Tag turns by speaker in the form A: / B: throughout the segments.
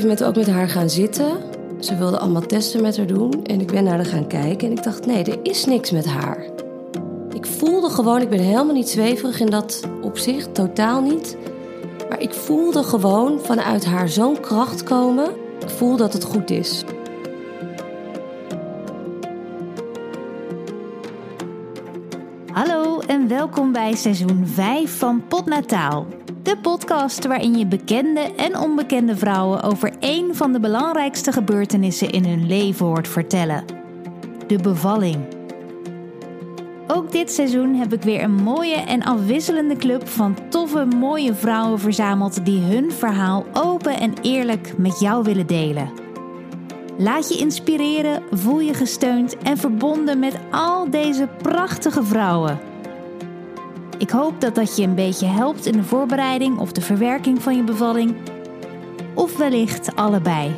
A: gegeven moment ook met haar gaan zitten. Ze wilde allemaal testen met haar doen. En ik ben naar haar gaan kijken. En ik dacht, nee, er is niks met haar. Ik voelde gewoon, ik ben helemaal niet zweverig in dat opzicht. Totaal niet. Maar ik voelde gewoon vanuit haar zo'n kracht komen. Ik voel dat het goed is.
B: Hallo en welkom bij seizoen 5 van Potnataal. De podcast waarin je bekende en onbekende vrouwen over één van de belangrijkste gebeurtenissen in hun leven hoort vertellen: de bevalling. Ook dit seizoen heb ik weer een mooie en afwisselende club van toffe, mooie vrouwen verzameld die hun verhaal open en eerlijk met jou willen delen. Laat je inspireren, voel je gesteund en verbonden met al deze prachtige vrouwen. Ik hoop dat dat je een beetje helpt in de voorbereiding of de verwerking van je bevalling, of wellicht allebei.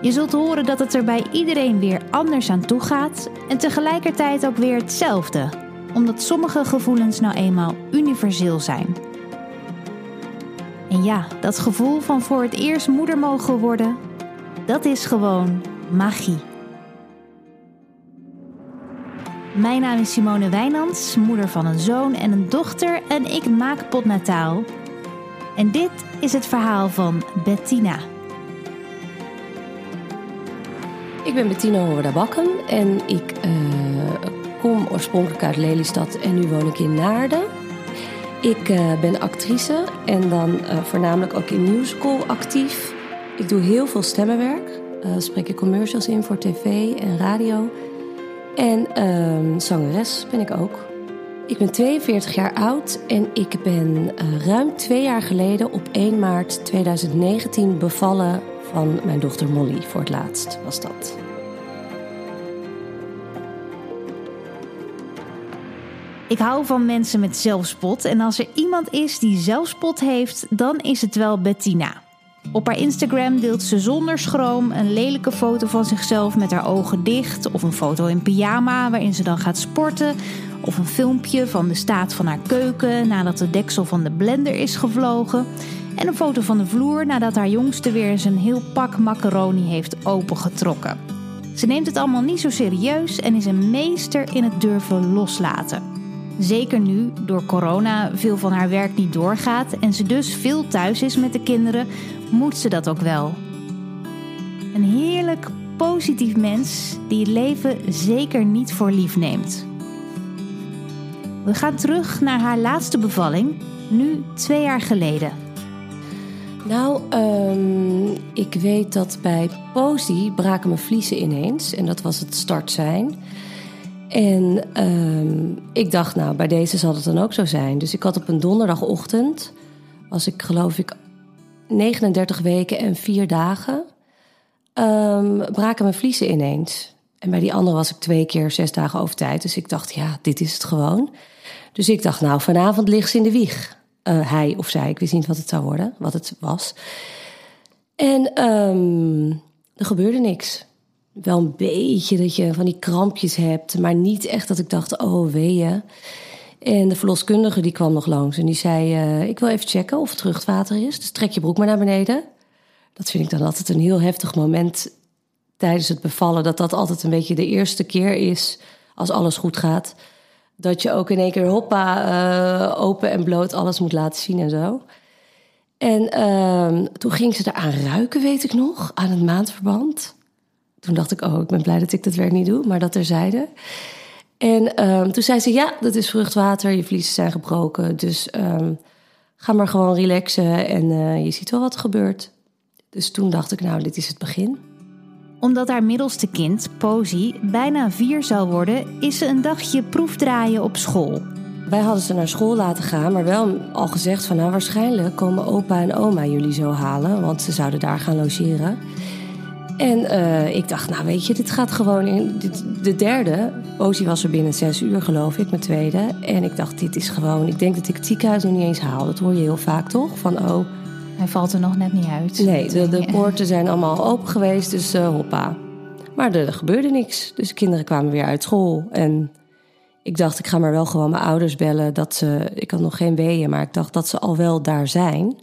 B: Je zult horen dat het er bij iedereen weer anders aan toe gaat en tegelijkertijd ook weer hetzelfde, omdat sommige gevoelens nou eenmaal universeel zijn. En ja, dat gevoel van voor het eerst moeder mogen worden, dat is gewoon magie. Mijn naam is Simone Wijnands, moeder van een zoon en een dochter en ik maak potnataal. En dit is het verhaal van Bettina.
A: Ik ben Bettina Horda Bakken en ik uh, kom oorspronkelijk uit Lelystad en nu woon ik in Naarden. Ik uh, ben actrice en dan uh, voornamelijk ook in musical actief. Ik doe heel veel stemmenwerk. spreek ik commercials in voor tv en radio. En uh, zangeres ben ik ook. Ik ben 42 jaar oud en ik ben uh, ruim twee jaar geleden op 1 maart 2019 bevallen van mijn dochter Molly. Voor het laatst was dat.
B: Ik hou van mensen met zelfspot en als er iemand is die zelfspot heeft, dan is het wel Bettina. Op haar Instagram deelt ze zonder schroom een lelijke foto van zichzelf met haar ogen dicht. Of een foto in pyjama waarin ze dan gaat sporten. Of een filmpje van de staat van haar keuken nadat de deksel van de blender is gevlogen. En een foto van de vloer nadat haar jongste weer zijn heel pak macaroni heeft opengetrokken. Ze neemt het allemaal niet zo serieus en is een meester in het durven loslaten. Zeker nu door corona veel van haar werk niet doorgaat en ze dus veel thuis is met de kinderen, moet ze dat ook wel. Een heerlijk positief mens die het leven zeker niet voor lief neemt. We gaan terug naar haar laatste bevalling, nu twee jaar geleden.
A: Nou, um, ik weet dat bij Posi braken mijn vliezen ineens. En dat was het start zijn. En um, ik dacht, nou, bij deze zal het dan ook zo zijn. Dus ik had op een donderdagochtend, was ik geloof ik 39 weken en 4 dagen, um, braken mijn vliezen ineens. En bij die andere was ik twee keer zes dagen over tijd. Dus ik dacht, ja, dit is het gewoon. Dus ik dacht, nou, vanavond ligt ze in de wieg. Uh, hij of zij, ik wist niet wat het zou worden, wat het was. En um, er gebeurde niks wel een beetje dat je van die krampjes hebt, maar niet echt dat ik dacht, oh weeën. En de verloskundige die kwam nog langs en die zei, uh, ik wil even checken of het ruchtwater is. Dus trek je broek maar naar beneden. Dat vind ik dan altijd een heel heftig moment tijdens het bevallen. Dat dat altijd een beetje de eerste keer is, als alles goed gaat. Dat je ook in één keer hoppa, uh, open en bloot alles moet laten zien en zo. En uh, toen ging ze eraan ruiken, weet ik nog, aan het maandverband toen dacht ik, oh, ik ben blij dat ik dat werk niet doe, maar dat er zeiden. En um, toen zei ze, ja, dat is vruchtwater, je vliezen zijn gebroken, dus um, ga maar gewoon relaxen en uh, je ziet wel wat er gebeurt. Dus toen dacht ik, nou, dit is het begin.
B: Omdat haar middelste kind, Posy, bijna vier zou worden, is ze een dagje proefdraaien op school.
A: Wij hadden ze naar school laten gaan, maar wel al gezegd van, nou, waarschijnlijk komen opa en oma jullie zo halen, want ze zouden daar gaan logeren. En uh, ik dacht, nou weet je, dit gaat gewoon in. Dit, de derde, Ozie was er binnen zes uur, geloof ik, mijn tweede. En ik dacht, dit is gewoon. Ik denk dat ik het ziekenhuis nog niet eens haal. Dat hoor je heel vaak toch? Van oh.
B: Hij valt er nog net niet uit.
A: Nee, de, de poorten zijn allemaal open geweest, dus uh, hoppa. Maar er, er gebeurde niks. Dus de kinderen kwamen weer uit school. En ik dacht, ik ga maar wel gewoon mijn ouders bellen. Dat ze, ik had nog geen weeën, maar ik dacht dat ze al wel daar zijn.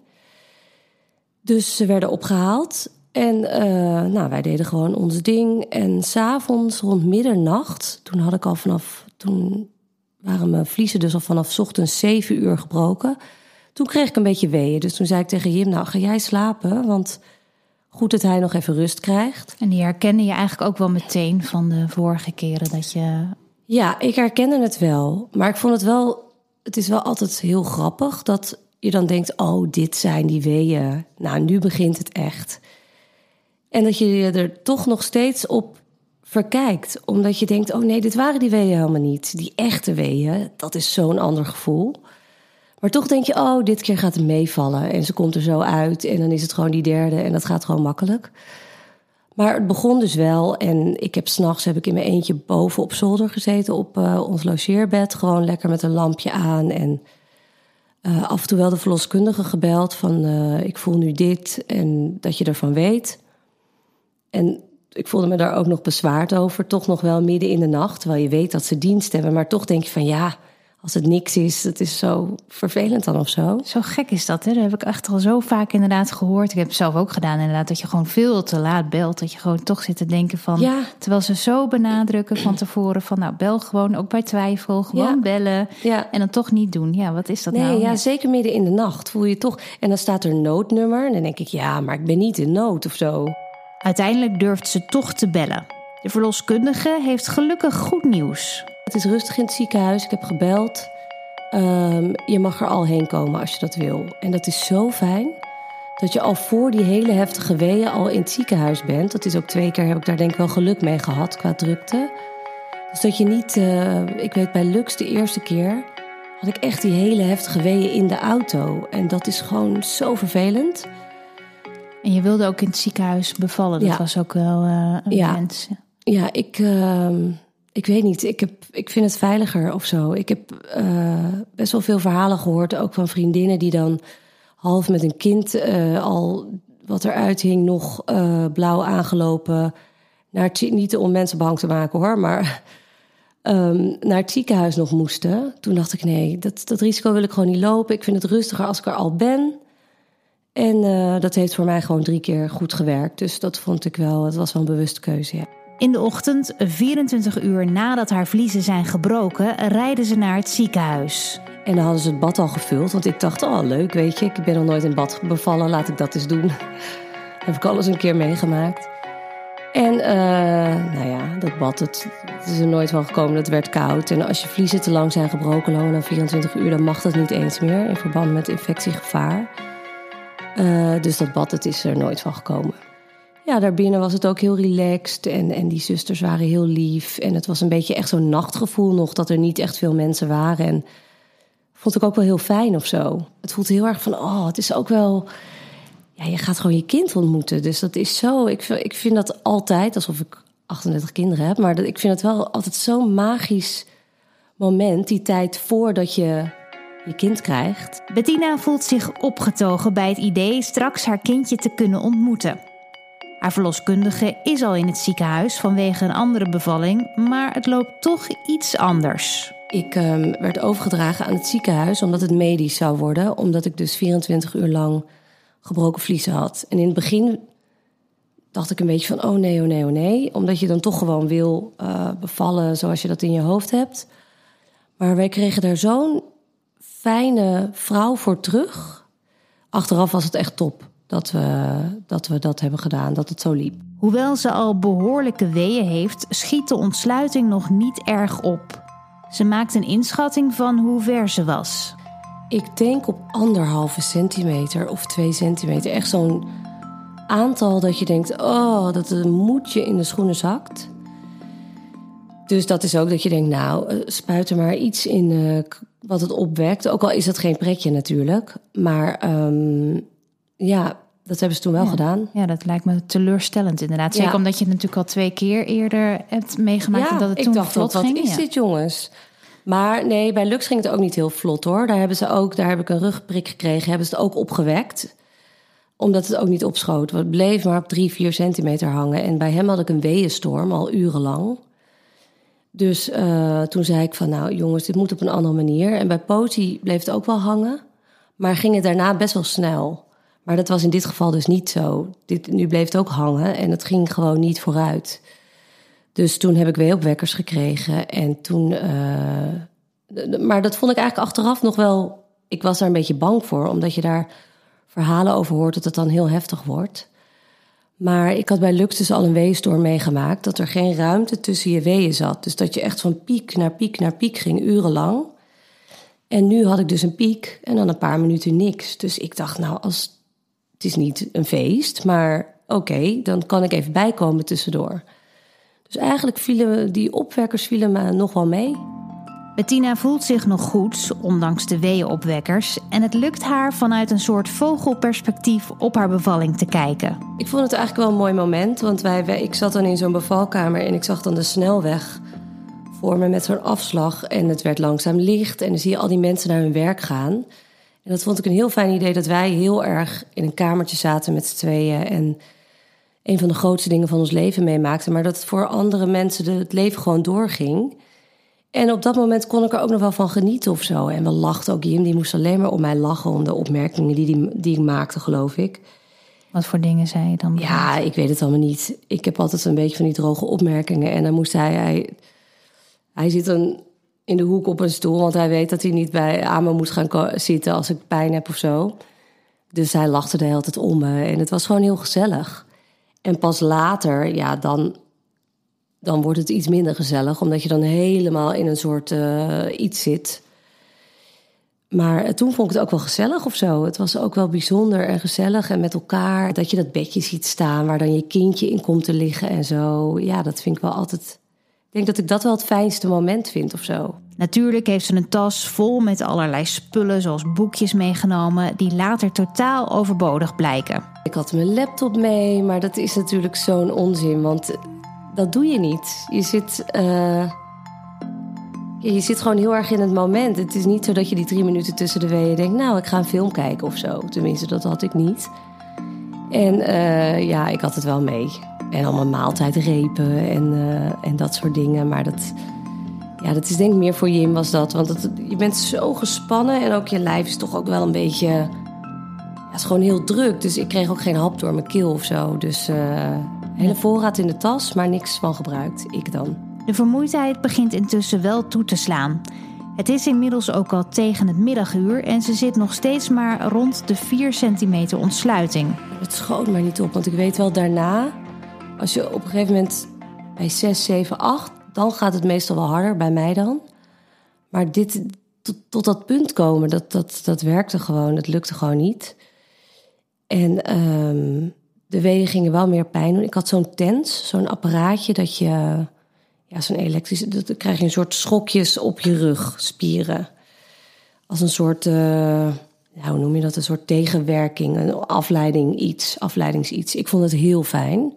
A: Dus ze werden opgehaald. En eh, nou, wij deden gewoon ons ding. En s'avonds rond middernacht, toen had ik al vanaf. Toen waren mijn vliezen dus al vanaf ochtends 7 uur gebroken. Toen kreeg ik een beetje weeën. Dus toen zei ik tegen Jim: Nou, ga jij slapen? Want goed dat hij nog even rust krijgt.
B: En die herkende je eigenlijk ook wel meteen van de vorige keren dat je.
A: Ja, ik herkende het wel. Maar ik vond het wel. Het is wel altijd heel grappig dat je dan denkt: Oh, dit zijn die weeën. Nou, nu begint het echt. En dat je je er toch nog steeds op verkijkt. Omdat je denkt, oh nee, dit waren die weeën helemaal niet. Die echte weeën, dat is zo'n ander gevoel. Maar toch denk je, oh, dit keer gaat het meevallen. En ze komt er zo uit en dan is het gewoon die derde en dat gaat gewoon makkelijk. Maar het begon dus wel en ik heb s'nachts heb ik in mijn eentje boven op zolder gezeten op uh, ons logeerbed. Gewoon lekker met een lampje aan en uh, af en toe wel de verloskundige gebeld van uh, ik voel nu dit en dat je ervan weet. En ik voelde me daar ook nog bezwaard over. Toch nog wel midden in de nacht. Terwijl je weet dat ze dienst hebben. Maar toch denk je van ja, als het niks is, dat is zo vervelend dan of zo.
B: Zo gek is dat, hè? Dat heb ik echt al zo vaak inderdaad gehoord. Ik heb het zelf ook gedaan inderdaad. Dat je gewoon veel te laat belt. Dat je gewoon toch zit te denken van... Ja. Terwijl ze zo benadrukken van tevoren van... Nou, bel gewoon, ook bij twijfel. Gewoon bellen. Ja. En dan toch niet doen. Ja, wat is dat
A: nee,
B: nou?
A: Ja, zeker midden in de nacht voel je toch... En dan staat er noodnummer. En dan denk ik, ja, maar ik ben niet in nood of zo.
B: Uiteindelijk durft ze toch te bellen. De verloskundige heeft gelukkig goed nieuws.
A: Het is rustig in het ziekenhuis. Ik heb gebeld. Um, je mag er al heen komen als je dat wil. En dat is zo fijn dat je al voor die hele heftige weeën al in het ziekenhuis bent. Dat is ook twee keer, heb ik daar denk ik wel geluk mee gehad qua drukte. Dus dat je niet, uh, ik weet bij Lux de eerste keer had ik echt die hele heftige weeën in de auto. En dat is gewoon zo vervelend.
B: En je wilde ook in het ziekenhuis bevallen. Dat was ook wel uh, een
A: ja.
B: wens.
A: Ja, ik, uh, ik weet niet. Ik, heb, ik vind het veiliger of zo. Ik heb uh, best wel veel verhalen gehoord, ook van vriendinnen die dan half met een kind al wat eruit hing, nog blauw aangelopen. Naar het, niet om mensen bang te maken hoor, maar um, naar het ziekenhuis nog moesten. Toen dacht ik, nee, dat, dat risico wil ik gewoon niet lopen. Ik vind het rustiger als ik er al ben. En uh, dat heeft voor mij gewoon drie keer goed gewerkt. Dus dat vond ik wel, het was wel een bewuste keuze. Ja.
B: In de ochtend, 24 uur nadat haar vliezen zijn gebroken, rijden ze naar het ziekenhuis.
A: En dan hadden ze het bad al gevuld, want ik dacht, oh leuk, weet je, ik ben nog nooit in bad bevallen, laat ik dat eens doen. heb ik alles een keer meegemaakt. En uh, nou ja, dat bad, het, het, is er nooit van gekomen, het werd koud. En als je vliezen te lang zijn gebroken, langer dan 24 uur, dan mag dat niet eens meer in verband met infectiegevaar. Uh, dus dat bad, het is er nooit van gekomen. Ja, daarbinnen was het ook heel relaxed en, en die zusters waren heel lief. En het was een beetje echt zo'n nachtgevoel nog, dat er niet echt veel mensen waren. En vond ik ook wel heel fijn of zo. Het voelt heel erg van, oh, het is ook wel... Ja, je gaat gewoon je kind ontmoeten. Dus dat is zo... Ik, ik vind dat altijd, alsof ik 38 kinderen heb... maar dat, ik vind het wel altijd zo'n magisch moment, die tijd voordat je je kind krijgt.
B: Bettina voelt zich opgetogen bij het idee straks haar kindje te kunnen ontmoeten. Haar verloskundige is al in het ziekenhuis vanwege een andere bevalling, maar het loopt toch iets anders.
A: Ik um, werd overgedragen aan het ziekenhuis omdat het medisch zou worden, omdat ik dus 24 uur lang gebroken vliezen had. En in het begin dacht ik een beetje van: oh nee, oh nee, oh nee. Omdat je dan toch gewoon wil uh, bevallen zoals je dat in je hoofd hebt. Maar wij kregen daar zo'n fijne vrouw voor terug. Achteraf was het echt top dat we, dat we dat hebben gedaan, dat het zo liep.
B: Hoewel ze al behoorlijke weeën heeft, schiet de ontsluiting nog niet erg op. Ze maakt een inschatting van hoe ver ze was.
A: Ik denk op anderhalve centimeter of twee centimeter. Echt zo'n aantal dat je denkt: oh, dat een moedje in de schoenen zakt. Dus dat is ook dat je denkt: nou, eh, spuit er maar iets in uh, wat het opwekt. Ook al is dat geen pretje natuurlijk. Maar um, ja, dat hebben ze toen wel
B: ja.
A: gedaan.
B: Ja, dat lijkt me teleurstellend inderdaad. Zeker ja. omdat je het natuurlijk al twee keer eerder hebt meegemaakt.
A: Ja,
B: dat het
A: ik
B: toen
A: dacht,
B: vlot
A: wat,
B: ging.
A: wat is dit jongens? Maar nee, bij Lux ging het ook niet heel vlot hoor. Daar hebben ze ook, daar heb ik een rugprik gekregen, hebben ze het ook opgewekt. Omdat het ook niet opschoot. Het bleef maar op drie, vier centimeter hangen. En bij hem had ik een weeënstorm al urenlang. Dus uh, toen zei ik van, nou jongens, dit moet op een andere manier. En bij Poti bleef het ook wel hangen. Maar ging het daarna best wel snel. Maar dat was in dit geval dus niet zo. Dit, nu bleef het ook hangen en het ging gewoon niet vooruit. Dus toen heb ik weeopwekkers gekregen. En toen. Uh, maar dat vond ik eigenlijk achteraf nog wel. Ik was daar een beetje bang voor, omdat je daar verhalen over hoort dat het dan heel heftig wordt. Maar ik had bij Lux dus al een weeënstorm meegemaakt dat er geen ruimte tussen je weeën zat. Dus dat je echt van piek naar piek naar piek ging, urenlang. En nu had ik dus een piek en dan een paar minuten niks. Dus ik dacht, nou, als, het is niet een feest, maar oké, dan kan ik even bijkomen tussendoor. Dus eigenlijk vielen die opwekkers vielen me nog wel mee.
B: Bettina voelt zich nog goed, ondanks de weeënopwekkers. En het lukt haar vanuit een soort vogelperspectief op haar bevalling te kijken.
A: Ik vond het eigenlijk wel een mooi moment, want wij, ik zat dan in zo'n bevalkamer en ik zag dan de snelweg voor me met zo'n afslag. En het werd langzaam licht en dan zie je al die mensen naar hun werk gaan. En dat vond ik een heel fijn idee dat wij heel erg in een kamertje zaten met z'n tweeën. En een van de grootste dingen van ons leven meemaakten. Maar dat voor andere mensen het leven gewoon doorging. En op dat moment kon ik er ook nog wel van genieten of zo. En we lachten ook. Jim die moest alleen maar om mij lachen om de opmerkingen die, die, die ik maakte, geloof ik.
B: Wat voor dingen zei je dan?
A: Ja, ik weet het allemaal niet. Ik heb altijd een beetje van die droge opmerkingen. En dan moest hij... Hij, hij zit een, in de hoek op een stoel, want hij weet dat hij niet bij aan me moet gaan zitten als ik pijn heb of zo. Dus hij lachte de hele tijd om me. En het was gewoon heel gezellig. En pas later, ja, dan dan wordt het iets minder gezellig, omdat je dan helemaal in een soort uh, iets zit. Maar toen vond ik het ook wel gezellig of zo. Het was ook wel bijzonder en gezellig en met elkaar. Dat je dat bedje ziet staan waar dan je kindje in komt te liggen en zo. Ja, dat vind ik wel altijd. Ik denk dat ik dat wel het fijnste moment vind of zo.
B: Natuurlijk heeft ze een tas vol met allerlei spullen, zoals boekjes meegenomen, die later totaal overbodig blijken.
A: Ik had mijn laptop mee, maar dat is natuurlijk zo'n onzin. Want dat doe je niet. Je zit, uh, je zit gewoon heel erg in het moment. Het is niet zo dat je die drie minuten tussen de weeën denkt... nou, ik ga een film kijken of zo. Tenminste, dat had ik niet. En uh, ja, ik had het wel mee. En allemaal maaltijdrepen en, uh, en dat soort dingen. Maar dat, ja, dat is denk ik meer voor Jim was dat. Want het, je bent zo gespannen en ook je lijf is toch ook wel een beetje... Ja, het is gewoon heel druk. Dus ik kreeg ook geen hap door mijn keel of zo. Dus... Hele voorraad in de tas, maar niks van gebruikt. Ik dan.
B: De vermoeidheid begint intussen wel toe te slaan. Het is inmiddels ook al tegen het middaguur en ze zit nog steeds maar rond de 4 centimeter ontsluiting.
A: Het schoot maar niet op, want ik weet wel daarna, als je op een gegeven moment bij 6, 7, 8, dan gaat het meestal wel harder, bij mij dan. Maar dit, tot, tot dat punt komen, dat, dat, dat werkte gewoon, dat lukte gewoon niet. En um, de weeën gingen wel meer pijn doen. Ik had zo'n tens, zo'n apparaatje dat je, ja, zo'n elektrische, dan krijg je een soort schokjes op je rug, spieren. Als een soort, ja, hoe noem je dat, een soort tegenwerking, een afleiding iets, afleidingsiets. Ik vond het heel fijn.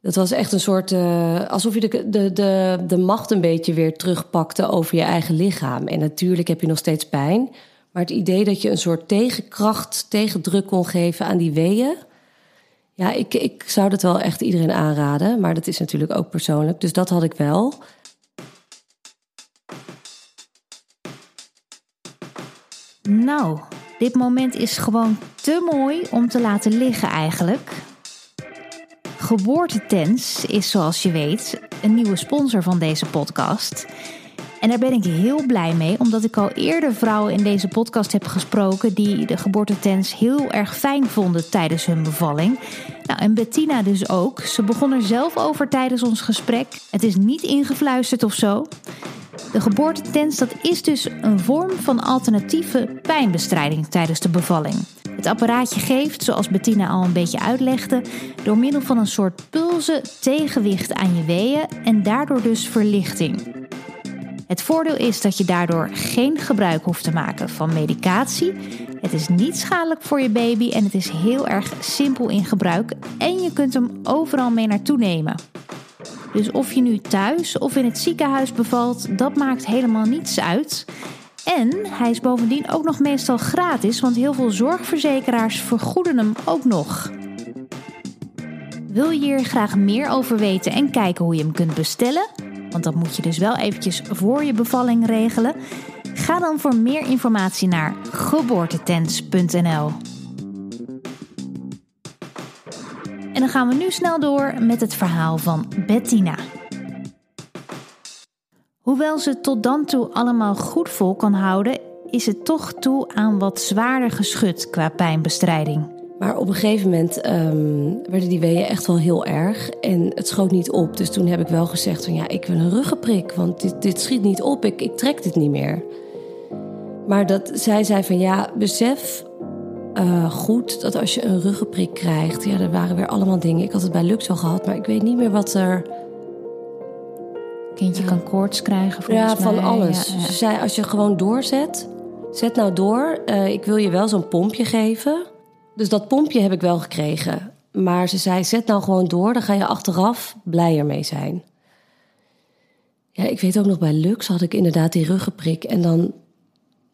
A: Dat was echt een soort, uh, alsof je de, de, de, de macht een beetje weer terugpakte over je eigen lichaam. En natuurlijk heb je nog steeds pijn. Maar het idee dat je een soort tegenkracht, tegendruk kon geven aan die weeën ja, ik, ik zou dat wel echt iedereen aanraden. Maar dat is natuurlijk ook persoonlijk. Dus dat had ik wel.
B: Nou, dit moment is gewoon te mooi om te laten liggen eigenlijk. Geboortetens is, zoals je weet, een nieuwe sponsor van deze podcast. En daar ben ik heel blij mee, omdat ik al eerder vrouwen in deze podcast heb gesproken die de geboortetens heel erg fijn vonden tijdens hun bevalling. Nou, en Bettina dus ook. Ze begon er zelf over tijdens ons gesprek. Het is niet ingefluisterd of zo. De geboortetens dat is dus een vorm van alternatieve pijnbestrijding tijdens de bevalling. Het apparaatje geeft, zoals Bettina al een beetje uitlegde, door middel van een soort pulsen tegenwicht aan je weeën en daardoor dus verlichting. Het voordeel is dat je daardoor geen gebruik hoeft te maken van medicatie. Het is niet schadelijk voor je baby en het is heel erg simpel in gebruik en je kunt hem overal mee naartoe nemen. Dus of je nu thuis of in het ziekenhuis bevalt, dat maakt helemaal niets uit. En hij is bovendien ook nog meestal gratis, want heel veel zorgverzekeraars vergoeden hem ook nog. Wil je hier graag meer over weten en kijken hoe je hem kunt bestellen? Want dat moet je dus wel eventjes voor je bevalling regelen. Ga dan voor meer informatie naar geboortetents.nl. En dan gaan we nu snel door met het verhaal van Bettina. Hoewel ze tot dan toe allemaal goed vol kan houden, is het toch toe aan wat zwaarder geschud qua pijnbestrijding.
A: Maar op een gegeven moment ehm, werden die weeën echt wel heel erg. En het schoot niet op. Dus toen heb ik wel gezegd van ja, ik wil een ruggenprik. Want dit, dit schiet niet op. Ik, ik trek dit niet meer. Maar dat, zij zei van ja, besef uh, goed dat als je een ruggenprik krijgt... Ja, er waren weer allemaal dingen. Ik had het bij Lux al gehad, maar ik weet niet meer wat er...
B: Kindje kan koorts krijgen
A: Ja, van alles. Ja, Ze zei, als je gewoon doorzet, zet nou door. Uh, ik wil je wel zo'n pompje geven. Dus dat pompje heb ik wel gekregen. Maar ze zei, zet nou gewoon door, dan ga je achteraf blijer mee zijn. Ja, ik weet ook nog bij Lux had ik inderdaad die ruggenprik. En dan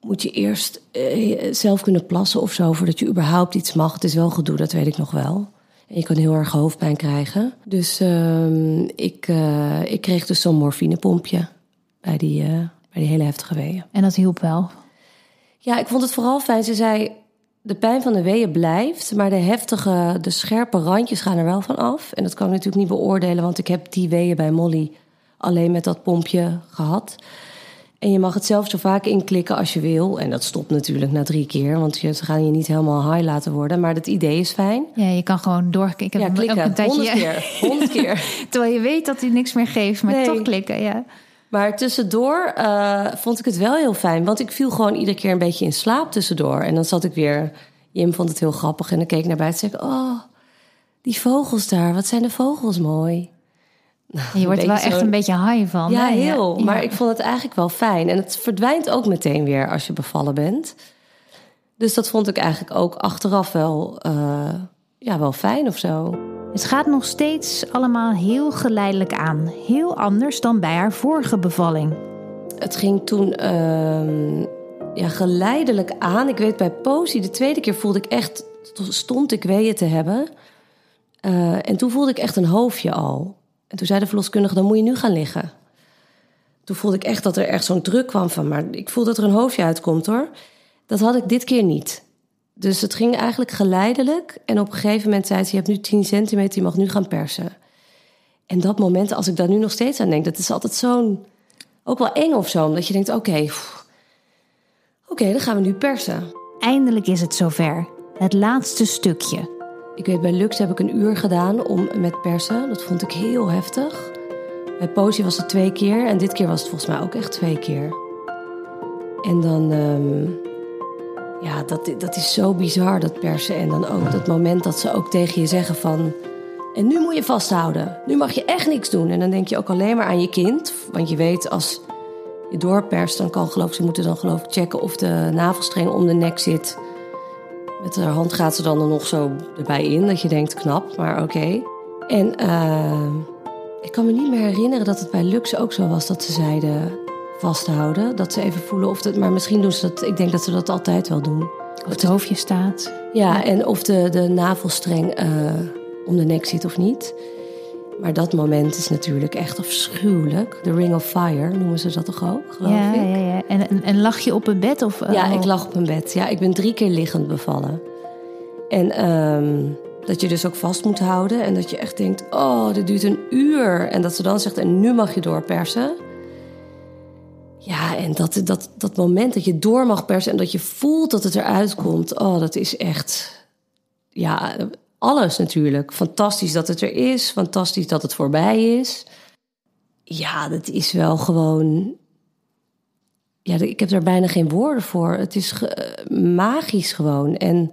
A: moet je eerst eh, zelf kunnen plassen of zo voordat je überhaupt iets mag. Het is wel gedoe, dat weet ik nog wel. En je kan heel erg hoofdpijn krijgen. Dus uh, ik, uh, ik kreeg dus zo'n morfinepompje bij die, uh, bij die hele heftige weeën.
B: En dat hielp wel?
A: Ja, ik vond het vooral fijn. Ze zei, de pijn van de weeën blijft, maar de heftige, de scherpe randjes gaan er wel van af. En dat kan ik natuurlijk niet beoordelen, want ik heb die weeën bij Molly alleen met dat pompje gehad. En je mag het zelf zo vaak inklikken als je wil. En dat stopt natuurlijk na drie keer, want ze gaan je niet helemaal high laten worden. Maar het idee is fijn.
B: Ja, je kan gewoon doorklikken.
A: Ja, klikken. Een tijdje... Honderd keer. Honderd keer.
B: Terwijl je weet dat hij niks meer geeft, maar toch klikken, ja.
A: Maar tussendoor uh, vond ik het wel heel fijn. Want ik viel gewoon iedere keer een beetje in slaap tussendoor. En dan zat ik weer... Jim vond het heel grappig en dan keek ik naar buiten en zei. Oh, die vogels daar, wat zijn de vogels mooi.
B: je wordt er wel echt een beetje high van.
A: Ja, heel. Maar ik vond het eigenlijk wel fijn. En het verdwijnt ook meteen weer als je bevallen bent. Dus dat vond ik eigenlijk ook achteraf wel, uh, ja, wel fijn of zo.
B: Het gaat nog steeds allemaal heel geleidelijk aan. Heel anders dan bij haar vorige bevalling.
A: Het ging toen uh, ja, geleidelijk aan. Ik weet bij Posie, de tweede keer voelde ik echt, stond ik weeën te hebben. Uh, en toen voelde ik echt een hoofdje al. En toen zei de verloskundige, dan moet je nu gaan liggen. Toen voelde ik echt dat er echt zo'n druk kwam van, maar ik voel dat er een hoofdje uitkomt hoor. Dat had ik dit keer niet. Dus het ging eigenlijk geleidelijk. En op een gegeven moment zei ze: Je hebt nu 10 centimeter, je mag nu gaan persen. En dat moment, als ik daar nu nog steeds aan denk, dat is altijd zo'n. ook wel eng of zo. Omdat je denkt: Oké, okay, oké, dan gaan we nu persen.
B: Eindelijk is het zover. Het laatste stukje.
A: Ik weet, bij Lux heb ik een uur gedaan om met persen. Dat vond ik heel heftig. Bij Posie was het twee keer en dit keer was het volgens mij ook echt twee keer. En dan. Um, ja, dat, dat is zo bizar, dat persen. En dan ook dat moment dat ze ook tegen je zeggen van... En nu moet je vasthouden. Nu mag je echt niks doen. En dan denk je ook alleen maar aan je kind. Want je weet, als je doorperst, dan kan geloof ik... Ze moeten dan geloof checken of de navelstreng om de nek zit. Met haar hand gaat ze dan er nog zo erbij in. Dat je denkt, knap, maar oké. En uh, ik kan me niet meer herinneren dat het bij Lux ook zo was. Dat ze zeiden, vasthouden. Dat ze even voelen of het. Maar misschien doen ze dat. Ik denk dat ze dat altijd wel doen.
B: Of het hoofdje staat.
A: Ja, en of de, de navelstreng uh, om de nek zit of niet. Maar dat moment is natuurlijk echt afschuwelijk. De Ring of Fire noemen ze dat toch ook, geloof
B: ja,
A: ik?
B: Ja, ja. En, en lag je op een bed? Of,
A: uh, ja, ik lag op een bed. Ja, ik ben drie keer liggend bevallen. En um, dat je dus ook vast moet houden. En dat je echt denkt, oh, dit duurt een uur. En dat ze dan zegt, en nu mag je doorpersen. Ja, en dat, dat, dat moment dat je door mag persen en dat je voelt dat het eruit komt. Oh, dat is echt. Ja, alles natuurlijk. Fantastisch dat het er is. Fantastisch dat het voorbij is. Ja, dat is wel gewoon. Ja, ik heb daar bijna geen woorden voor. Het is magisch gewoon. En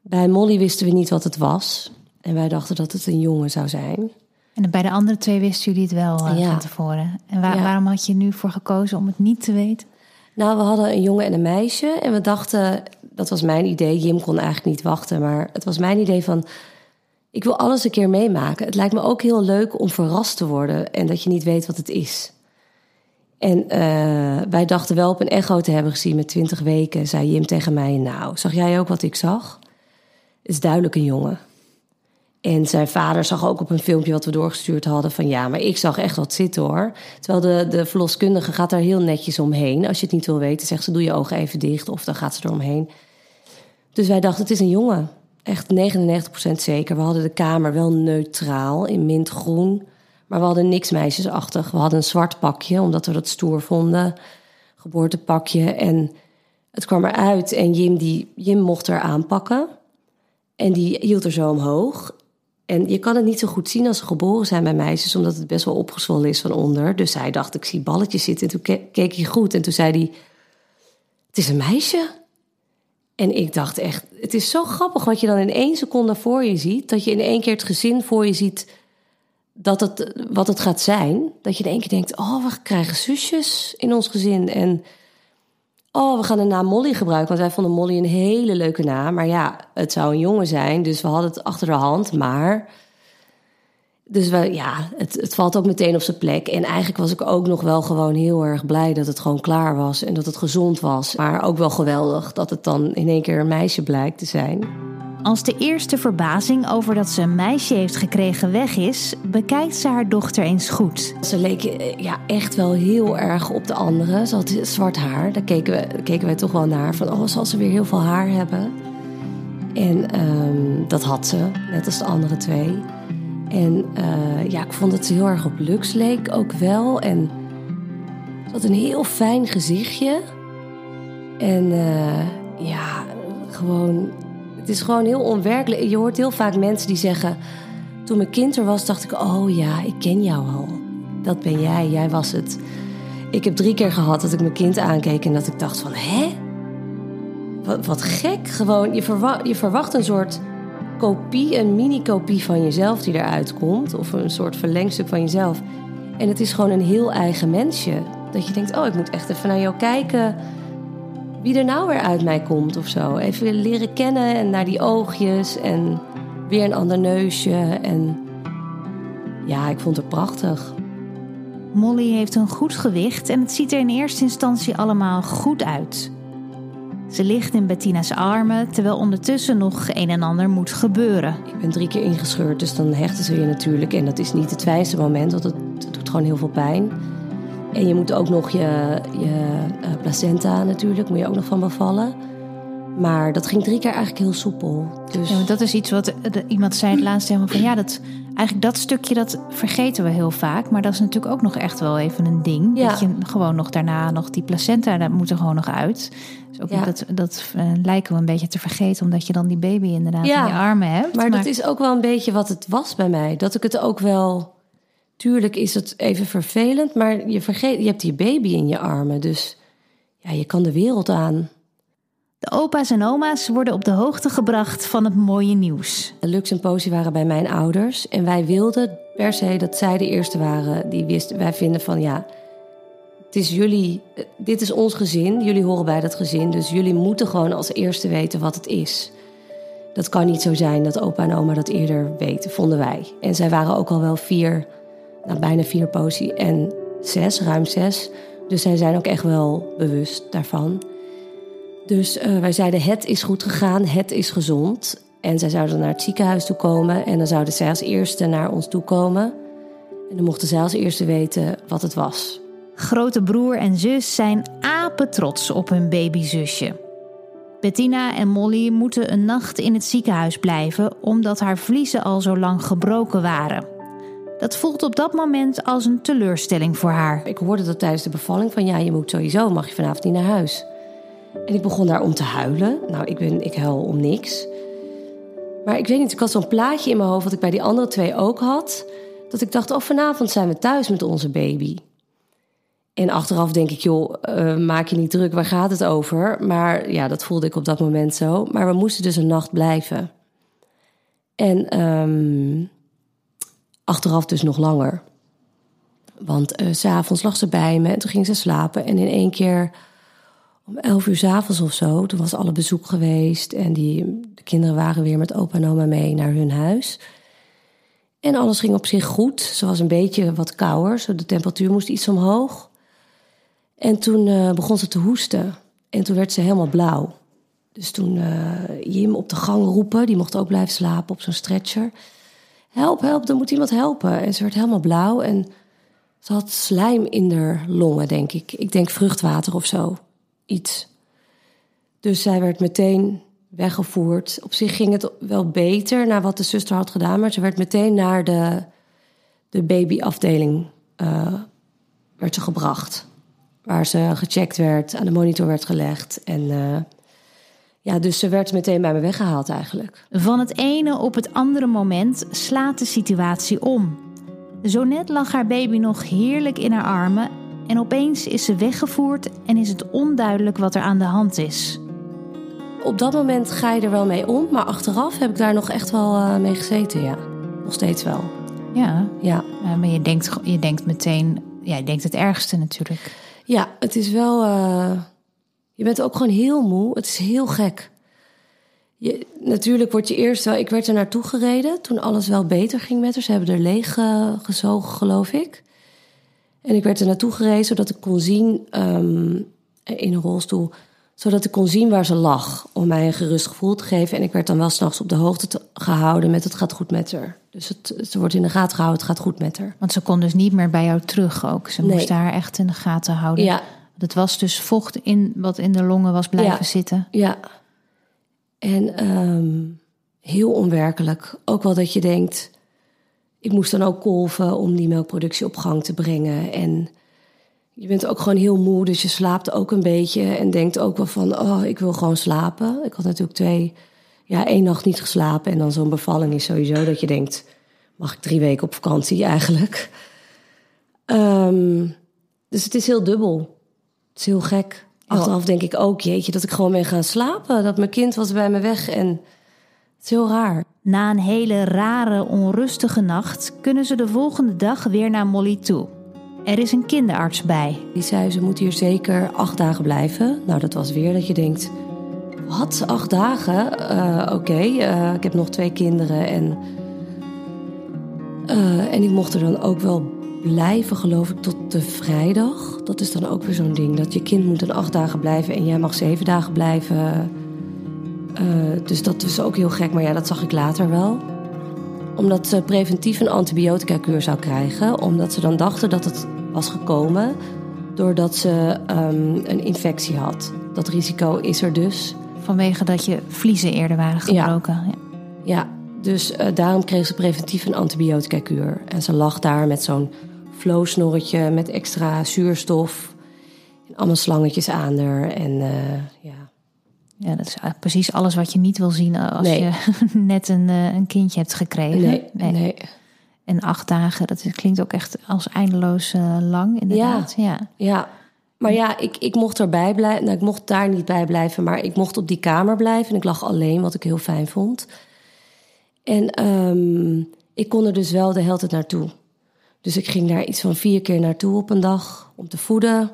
A: bij Molly wisten we niet wat het was. En wij dachten dat het een jongen zou zijn.
B: En bij de andere twee wisten jullie het wel uh, ja. van tevoren. En waar, ja. waarom had je nu voor gekozen om het niet te weten?
A: Nou, we hadden een jongen en een meisje. En we dachten, dat was mijn idee. Jim kon eigenlijk niet wachten. Maar het was mijn idee van, ik wil alles een keer meemaken. Het lijkt me ook heel leuk om verrast te worden. En dat je niet weet wat het is. En uh, wij dachten wel op een echo te hebben gezien met 20 weken. Zei Jim tegen mij, nou, zag jij ook wat ik zag? Het is duidelijk een jongen. En zijn vader zag ook op een filmpje wat we doorgestuurd hadden van ja, maar ik zag echt wat zitten hoor. Terwijl de, de verloskundige gaat daar heel netjes omheen. Als je het niet wil weten, zegt ze doe je ogen even dicht of dan gaat ze er omheen. Dus wij dachten het is een jongen. Echt 99% zeker. We hadden de kamer wel neutraal in mintgroen. Maar we hadden niks meisjesachtig. We hadden een zwart pakje, omdat we dat stoer vonden. Geboortepakje. En het kwam eruit en Jim, die, Jim mocht er aanpakken. En die hield er zo omhoog. En je kan het niet zo goed zien als ze geboren zijn bij meisjes, omdat het best wel opgezwollen is van onder. Dus hij dacht, ik zie balletjes zitten. En toen keek hij goed en toen zei hij, het is een meisje. En ik dacht echt, het is zo grappig wat je dan in één seconde voor je ziet. Dat je in één keer het gezin voor je ziet dat het, wat het gaat zijn. Dat je in één keer denkt, oh, we krijgen zusjes in ons gezin. En oh, we gaan de naam Molly gebruiken. Want wij vonden Molly een hele leuke naam. Maar ja, het zou een jongen zijn, dus we hadden het achter de hand. Maar dus we, ja, het, het valt ook meteen op zijn plek. En eigenlijk was ik ook nog wel gewoon heel erg blij dat het gewoon klaar was en dat het gezond was. Maar ook wel geweldig dat het dan in één keer een meisje blijkt te zijn.
B: Als de eerste verbazing over dat ze een meisje heeft gekregen weg is, bekijkt ze haar dochter eens goed.
A: Ze leek ja, echt wel heel erg op de andere. Ze had zwart haar. Daar keken, we, keken wij toch wel naar. Van, oh, zal ze weer heel veel haar hebben? En um, dat had ze, net als de andere twee. En uh, ja, ik vond dat ze heel erg op Lux leek ook wel. En ze had een heel fijn gezichtje. En uh, ja, gewoon het is gewoon heel onwerkelijk. Je hoort heel vaak mensen die zeggen: Toen mijn kind er was, dacht ik: Oh ja, ik ken jou al. Dat ben jij, jij was het. Ik heb drie keer gehad dat ik mijn kind aankeek en dat ik dacht: van, Hè? Wat, wat gek. Gewoon, je, je verwacht een soort kopie, een mini-kopie van jezelf die eruit komt. Of een soort verlengstuk van jezelf. En het is gewoon een heel eigen mensje. Dat je denkt: Oh, ik moet echt even naar jou kijken wie er nou weer uit mij komt of zo. Even leren kennen en naar die oogjes en weer een ander neusje. En ja, ik vond het prachtig.
B: Molly heeft een goed gewicht en het ziet er in eerste instantie allemaal goed uit. Ze ligt in Bettina's armen, terwijl ondertussen nog een en ander moet gebeuren.
A: Ik ben drie keer ingescheurd, dus dan hechten ze je natuurlijk. En dat is niet het fijnste moment, want het, het doet gewoon heel veel pijn. En je moet ook nog je, je uh, placenta natuurlijk, moet je ook nog van bevallen. Maar dat ging drie keer eigenlijk heel soepel. Dus...
B: Ja, dat is iets wat de, iemand zei het laatst helemaal van ja, dat, eigenlijk dat stukje dat vergeten we heel vaak. Maar dat is natuurlijk ook nog echt wel even een ding. Ja. Dat je gewoon nog daarna nog die placenta, dat moet er gewoon nog uit. Dus ook ja. dat, dat uh, lijken we een beetje te vergeten, omdat je dan die baby inderdaad in je armen hebt.
A: Maar, maar dat is ook wel een beetje wat het was bij mij. Dat ik het ook wel Tuurlijk is het even vervelend, maar je vergeet, je hebt die baby in je armen, dus ja, je kan de wereld aan.
B: De opa's en oma's worden op de hoogte gebracht van het mooie nieuws.
A: Lux en Posie waren bij mijn ouders en wij wilden per se dat zij de eerste waren die wisten. Wij vinden van ja, het is jullie, dit is ons gezin, jullie horen bij dat gezin, dus jullie moeten gewoon als eerste weten wat het is. Dat kan niet zo zijn dat opa en oma dat eerder weten, vonden wij. En zij waren ook al wel vier nou, bijna vier potie en zes, ruim zes. Dus zij zijn ook echt wel bewust daarvan. Dus uh, wij zeiden: het is goed gegaan, het is gezond. En zij zouden naar het ziekenhuis toe komen en dan zouden zij als eerste naar ons toe komen. En dan mochten zij als eerste weten wat het was.
B: Grote broer en zus zijn apetrots op hun babyzusje. Bettina en Molly moeten een nacht in het ziekenhuis blijven omdat haar vliezen al zo lang gebroken waren. Dat voelt op dat moment als een teleurstelling voor haar.
A: Ik hoorde dat tijdens de bevalling van ja, je moet sowieso, mag je vanavond niet naar huis. En ik begon daar om te huilen. Nou, ik, ben, ik huil om niks. Maar ik weet niet, ik had zo'n plaatje in mijn hoofd wat ik bij die andere twee ook had. Dat ik dacht, oh vanavond zijn we thuis met onze baby. En achteraf denk ik, joh, uh, maak je niet druk, waar gaat het over? Maar ja, dat voelde ik op dat moment zo. Maar we moesten dus een nacht blijven. En um, Achteraf dus nog langer. Want uh, s'avonds lag ze bij me en toen ging ze slapen. En in één keer om elf uur s'avonds of zo, toen was alle bezoek geweest. En die, de kinderen waren weer met opa en oma mee naar hun huis. En alles ging op zich goed. Ze was een beetje wat kouder, zo de temperatuur moest iets omhoog. En toen uh, begon ze te hoesten. En toen werd ze helemaal blauw. Dus toen uh, Jim op de gang roepen, die mocht ook blijven slapen op zo'n stretcher help, help, er moet iemand helpen. En ze werd helemaal blauw en ze had slijm in haar longen, denk ik. Ik denk vruchtwater of zo, iets. Dus zij werd meteen weggevoerd. Op zich ging het wel beter naar wat de zuster had gedaan, maar ze werd meteen naar de, de babyafdeling uh, werd ze gebracht. Waar ze gecheckt werd, aan de monitor werd gelegd. En uh, ja, dus ze werd meteen bij me weggehaald eigenlijk.
B: Van het ene op het andere moment slaat de situatie om. Zo net lag haar baby nog heerlijk in haar armen en opeens is ze weggevoerd en is het onduidelijk wat er aan de hand is.
A: Op dat moment ga je er wel mee om, maar achteraf heb ik daar nog echt wel uh, mee gezeten, ja. Nog steeds wel.
B: Ja,
A: Ja,
B: maar je denkt, je denkt meteen, ja, je denkt het ergste natuurlijk.
A: ja het is wel. eh, je bent ook gewoon heel moe. Het is heel gek. Je, natuurlijk word je eerst wel. Ik werd er naartoe gereden toen alles wel beter ging met haar. Ze hebben er leeg eh, gezogen, geloof ik. En ik werd er naartoe gereden zodat ik kon zien ehm, in een rolstoel zodat ik kon zien waar ze lag. Om mij een gerust gevoel te geven. En ik werd dan wel s'nachts op de hoogte te- gehouden met het gaat goed met haar. Dus het, ze wordt in de gaten gehouden, het gaat goed met haar.
B: Want ze kon dus niet meer bij jou terug ook. Ze
A: Nee.
B: moest haar echt in de gaten houden.
A: Ja,
B: Het was dus vocht in, wat in de longen was blijven
A: Ja.
B: zitten.
A: ja. En ehm, heel onwerkelijk. Ook wel dat je denkt... Ik moest dan ook kolven om die melkproductie op gang te brengen. En je bent ook gewoon heel moe, dus je slaapt ook een beetje. En denkt ook wel van, oh, ik wil gewoon slapen. Ik had natuurlijk twee, ja, één nacht niet geslapen. En dan zo'n bevalling is sowieso dat je denkt... mag ik drie weken op vakantie eigenlijk? Ehm, dus het is heel dubbel. Het is heel gek. Achteraf denk ik ook, jeetje, dat ik gewoon ben gaan slapen. Dat mijn kind was bij me weg en het is heel raar.
B: Na een hele rare, onrustige nacht kunnen ze de volgende dag weer naar Molly toe. Er is een kinderarts bij.
A: Die zei, ze moet hier zeker acht dagen blijven. Nou, dat was weer dat je denkt, wat, acht dagen? Eh, Oké, eh, ik heb nog twee kinderen en... eh, en ik mocht er dan ook wel blijven, geloof ik, tot de vrijdag. Dat is dan ook weer zo'n ding, dat je kind moet dan acht dagen blijven... en jij mag zeven dagen blijven. Eh, dus dat is ook heel gek, maar ja, dat zag ik later wel. Omdat ze preventief een antibiotica-kuur zou krijgen. Omdat ze dan dachten dat het was gekomen doordat ze ehm, een infectie had. Dat risico is er dus.
B: Vanwege dat je vliezen eerder waren gebroken. Ja.
A: Ja, dus eh, daarom kreeg ze preventief een antibiotica-kuur. En ze lag daar met zo'n flow-snorretje met extra zuurstof. En allemaal slangetjes aan haar. En eh, ja,
B: Ja, dat is precies alles wat je niet wil zien als
A: Nee.
B: je net een, eh, een kindje hebt gekregen.
A: nee, nee.
B: En acht dagen, dat klinkt ook echt als eindeloos eh, lang inderdaad. Ja.
A: Ja, maar ja, ik, ik mocht erbij blijven. Nou, ik mocht daar niet bij blijven, maar ik mocht op die kamer blijven. En ik lag alleen, wat ik heel fijn vond. En ehm, ik kon er dus wel de hele tijd naartoe. Dus ik ging daar iets van vier keer naartoe op een dag om te voeden.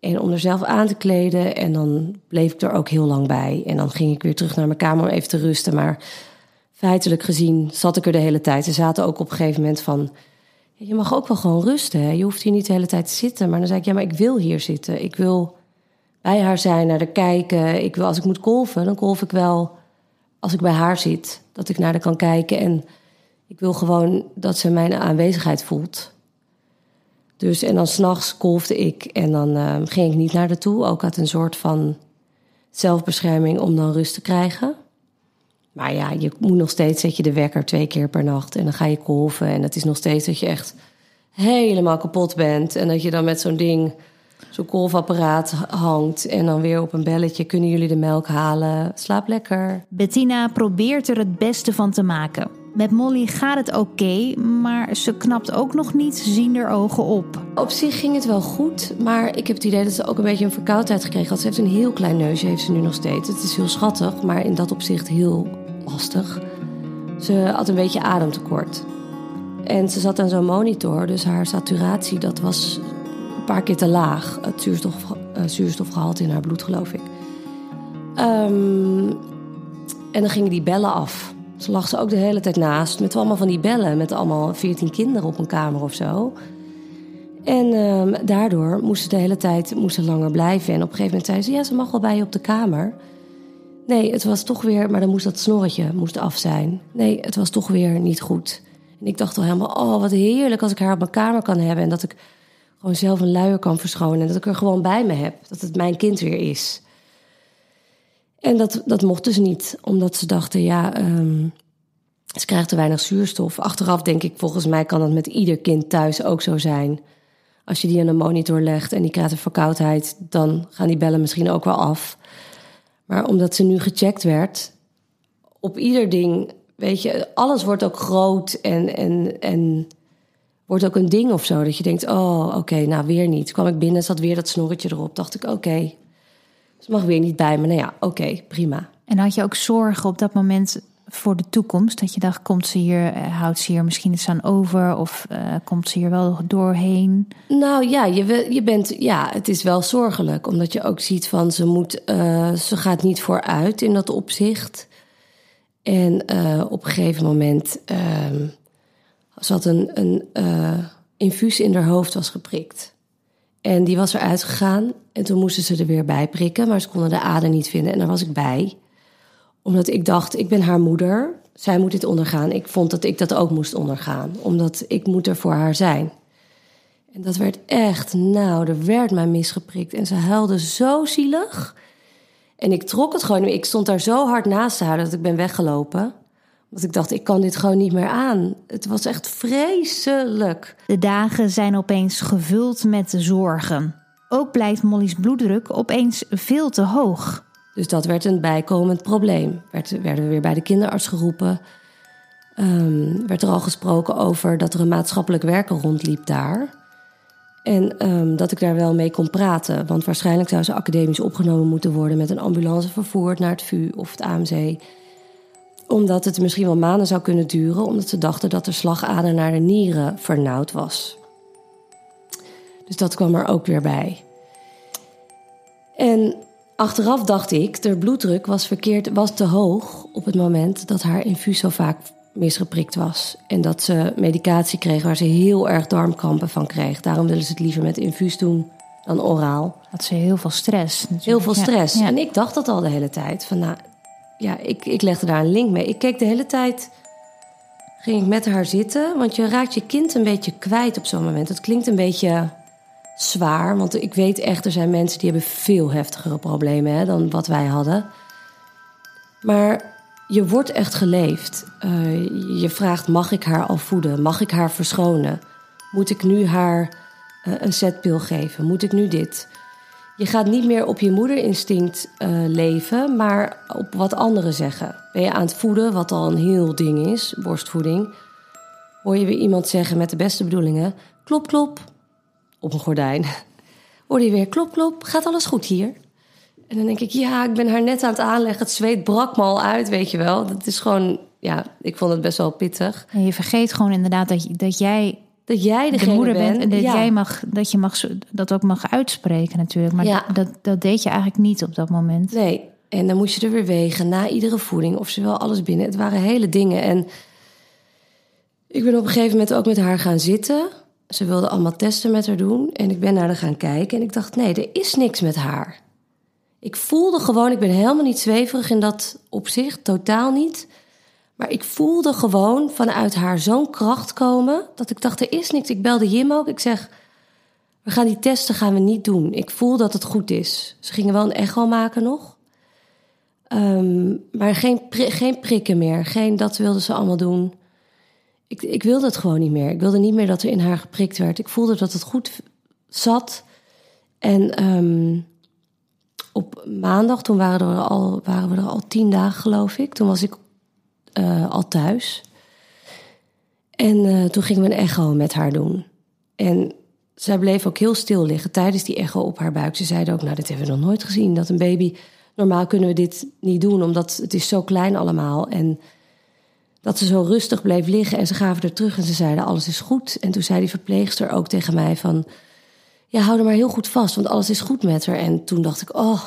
A: En om er zelf aan te kleden. En dan bleef ik er ook heel lang bij. En dan ging ik weer terug naar mijn kamer om even te rusten. Maar feitelijk gezien zat ik er de hele tijd. Ze zaten ook op een gegeven moment van... Je mag ook wel gewoon rusten. Hè? Je hoeft hier niet de hele tijd te zitten. Maar dan zei ik, ja, maar ik wil hier zitten. Ik wil bij haar zijn, naar haar kijken. Ik wil, als ik moet kolven, dan kolf ik wel als ik bij haar zit. Dat ik naar haar kan kijken. En ik wil gewoon dat ze mijn aanwezigheid voelt. Dus, en dan s'nachts kolfde ik. En dan eh, ging ik niet naar haar toe. Ook uit een soort van zelfbescherming om dan rust te krijgen. Maar ja, je moet nog steeds zet je de wekker twee keer per nacht. En dan ga je kolven. En het is nog steeds dat je echt helemaal kapot bent. En dat je dan met zo'n ding, zo'n kolfapparaat hangt. En dan weer op een belletje. Kunnen jullie de melk halen? Slaap lekker.
B: Bettina probeert er het beste van te maken. Met Molly gaat het oké, maar ze knapt ook nog niet, zien er ogen op.
A: Op zich ging het wel goed. Maar ik heb het idee dat ze ook een beetje een verkoudheid gekregen had. Ze heeft een heel klein neusje, heeft ze nu nog steeds. Het is heel schattig, maar in dat opzicht heel lastig. Ze had een beetje ademtekort. En ze zat aan zo'n monitor, dus haar saturatie dat was een paar keer te laag. Het eh, zuurstofgehalte in haar bloed, geloof ik. Ehm, en dan gingen die bellen af. Ze lag ze ook de hele tijd naast met allemaal van die bellen. Met allemaal veertien kinderen op een kamer of zo. En ehm, daardoor moest ze de hele tijd moest langer blijven. En op een gegeven moment zei ze: Ja, ze mag wel bij je op de kamer. Nee, het was toch weer, maar dan moest dat snorretje moest af zijn. Nee, het was toch weer niet goed. En ik dacht al helemaal: Oh, wat heerlijk als ik haar op mijn kamer kan hebben. En dat ik gewoon zelf een luier kan verschonen. En dat ik er gewoon bij me heb. Dat het mijn kind weer is. En dat, dat mochten ze niet, omdat ze dachten, ja, ehm, ze krijgt te weinig zuurstof. Achteraf denk ik, volgens mij kan dat met ieder kind thuis ook zo zijn. Als je die aan een monitor legt en die krijgt een verkoudheid, dan gaan die bellen misschien ook wel af. Maar omdat ze nu gecheckt werd, op ieder ding, weet je, alles wordt ook groot en, en, en wordt ook een ding of zo. Dat je denkt, oh, oké, nou weer niet. Kwam ik binnen, zat weer dat snorretje erop. Dacht ik, oké, ze mag weer niet bij me. Nou ja, oké, prima.
B: En had je ook zorgen op dat moment voor de toekomst? Dat je dacht, komt ze hier, eh, houdt ze hier misschien iets aan over? Of uh, komt ze hier wel doorheen?
A: Nou ja, je, je bent, ja, het is wel zorgelijk. Omdat je ook ziet van, ze, moet, uh, ze gaat niet vooruit in dat opzicht. En op een gegeven moment... Uh, ze had een, een infuus in haar hoofd was geprikt. En die was eruit gegaan. En toen moesten ze er weer bij prikken. Maar ze konden de ader niet vinden. En daar was ik bij omdat ik dacht, ik ben haar moeder. Zij moet dit ondergaan. Ik vond dat ik dat ook moest ondergaan. Omdat ik moet er voor haar zijn. En dat werd echt, nou, er werd mij misgeprikt. En ze huilde zo zielig. En ik trok het gewoon. Ik stond daar zo hard naast haar dat ik ben weggelopen. Want ik dacht, ik kan dit gewoon niet meer aan. Het was echt vreselijk.
B: De dagen zijn opeens gevuld met zorgen. Ook blijft Molly's bloeddruk opeens veel te hoog.
A: Dus dat werd een bijkomend probleem. Werd, werden we weer bij de kinderarts geroepen. Um, werd er al gesproken over dat er een maatschappelijk werker rondliep daar. En um, dat ik daar wel mee kon praten. Want waarschijnlijk zou ze academisch opgenomen moeten worden met een ambulance vervoerd naar het VU of het AMC. Omdat het misschien wel maanden zou kunnen duren, omdat ze dachten dat de slagader naar de nieren vernauwd was. Dus dat kwam er ook weer bij. En Achteraf dacht ik, de bloeddruk was, verkeerd, was te hoog op het moment dat haar infuus zo vaak misgeprikt was. En dat ze medicatie kreeg waar ze heel erg darmkrampen van kreeg. Daarom willen ze het liever met infuus doen dan oraal.
B: Had ze heel veel stress. Natuurlijk.
A: Heel veel stress. En ik dacht dat al de hele tijd. Van, nou, ja, ik, ik legde daar een link mee. Ik keek de hele tijd, ging ik met haar zitten. Want je raakt je kind een beetje kwijt op zo'n moment. Het klinkt een beetje zwaar. Want ik weet echt, er zijn mensen die hebben veel heftigere problemen hè, dan wat wij hadden. Maar je wordt echt geleefd. Uh, je vraagt, mag ik haar al voeden? Mag ik haar verschonen? Moet ik nu haar uh, een zetpil geven? Moet ik nu dit? Je gaat niet meer op je moederinstinct uh, leven, maar op wat anderen zeggen. Ben je aan het voeden, wat al een heel ding is, borstvoeding... hoor je weer iemand zeggen met de beste bedoelingen... klop, klop, op een gordijn. Hoorde je weer klop, klop, gaat alles goed hier? En dan denk ik, ja, ik ben haar net aan het aanleggen. Het zweet brak me al uit, weet je wel. Dat is gewoon, ja, ik vond het best wel pittig.
B: En je vergeet gewoon inderdaad dat, dat jij
A: dat jij
B: de moeder bent, en dat jij mag dat je mag dat ook mag uitspreken natuurlijk. Maar ja. dat, dat deed je eigenlijk niet op dat moment.
A: Nee, en dan moest je er weer wegen na iedere voeding of ze wel alles binnen. Het waren hele dingen en ik ben op een gegeven moment ook met haar gaan zitten ze wilde allemaal testen met haar doen. En ik ben naar haar gaan kijken en ik dacht, nee, er is niks met haar. Ik voelde gewoon, ik ben helemaal niet zweverig in dat opzicht, totaal niet. Maar ik voelde gewoon vanuit haar zo'n kracht komen dat ik dacht, er is niks. Ik belde Jim ook. Ik zeg, we gaan die testen gaan we niet doen. Ik voel dat het goed is. Ze gingen wel een echo maken nog. Um, maar geen, geen prikken meer. Geen dat wilden ze allemaal doen ik, ik wilde het gewoon niet meer. Ik wilde niet meer dat er in haar geprikt werd. Ik voelde dat het goed zat. En um, op maandag, toen waren, er al, waren we er al tien dagen, geloof ik. Toen was ik uh, al thuis. En uh, toen gingen we een echo met haar doen. En zij bleef ook heel stil liggen tijdens die echo op haar buik. Ze zeiden ook, nou, dit hebben we nog nooit gezien. Dat een baby, normaal kunnen we dit niet doen, omdat het is zo klein allemaal. En dat ze zo rustig bleef liggen en ze gaven er terug en ze zeiden alles is goed. En toen zei die verpleegster ook tegen mij van, ja hou er maar heel goed vast, want alles is goed met haar. En toen dacht ik, oh,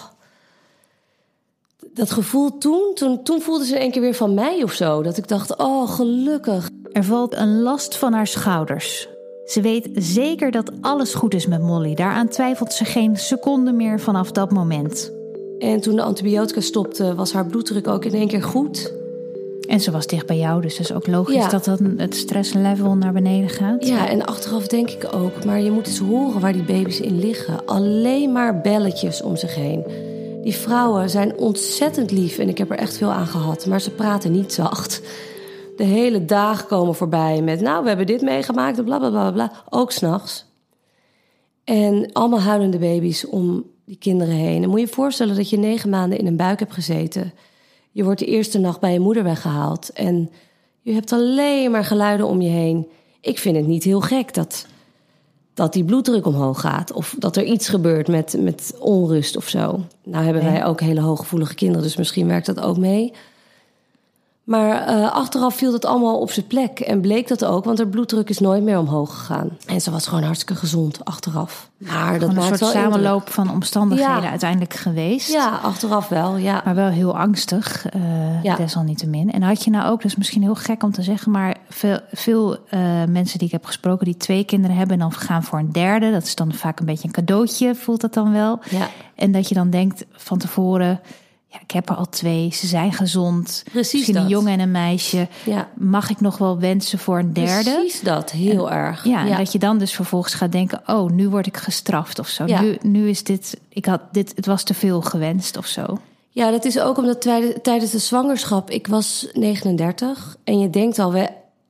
A: dat gevoel toen, toen, toen voelde ze een keer weer van mij of zo. Dat ik dacht, oh gelukkig.
B: Er valt een last van haar schouders. Ze weet zeker dat alles goed is met Molly. Daaraan twijfelt ze geen seconde meer vanaf dat moment.
A: En toen de antibiotica stopte, was haar bloeddruk ook in één keer goed.
B: En ze was dicht bij jou, dus dat is ook logisch dat dan het stresslevel naar beneden gaat.
A: Ja, en achteraf denk ik ook, maar je moet eens horen waar die baby's in liggen. Alleen maar belletjes om zich heen. Die vrouwen zijn ontzettend lief en ik heb er echt veel aan gehad, maar ze praten niet zacht. De hele dagen komen voorbij met, nou, we hebben dit meegemaakt, bla bla bla bla, ook s'nachts. En allemaal huilende baby's om die kinderen heen. En moet je je voorstellen dat je negen maanden in een buik hebt gezeten. Je wordt de eerste nacht bij je moeder weggehaald en je hebt alleen maar geluiden om je heen. Ik vind het niet heel gek dat, dat die bloeddruk omhoog gaat. Of dat er iets gebeurt met, met onrust of zo. Nou hebben wij ook hele hooggevoelige kinderen, dus misschien werkt dat ook mee. Maar uh, achteraf viel dat allemaal op zijn plek. En bleek dat ook, want haar bloeddruk is nooit meer omhoog gegaan. En ze was gewoon hartstikke gezond achteraf.
B: Maar dat een soort samenloop indruk. van omstandigheden
A: ja.
B: uiteindelijk geweest.
A: Ja, achteraf wel, ja.
B: Maar wel heel angstig, uh, ja. desalniettemin. En had je nou ook, dat is misschien heel gek om te zeggen... maar veel, veel uh, mensen die ik heb gesproken die twee kinderen hebben... en dan gaan voor een derde. Dat is dan vaak een beetje een cadeautje, voelt dat dan wel.
A: Ja.
B: En dat je dan denkt van tevoren ja, ik heb er al twee, ze zijn gezond.
A: Precies
B: Misschien
A: dat.
B: een jongen en een meisje.
A: Ja.
B: Mag ik nog wel wensen voor een derde?
A: Precies dat, heel
B: en,
A: erg.
B: Ja, en dat je dan dus vervolgens gaat denken... oh, nu word ik gestraft of zo.
A: Ja.
B: Nu, nu is dit, ik had dit, het was te veel gewenst of zo.
A: Ja, dat is ook omdat tijdens de zwangerschap... ik was 39 en je denkt al,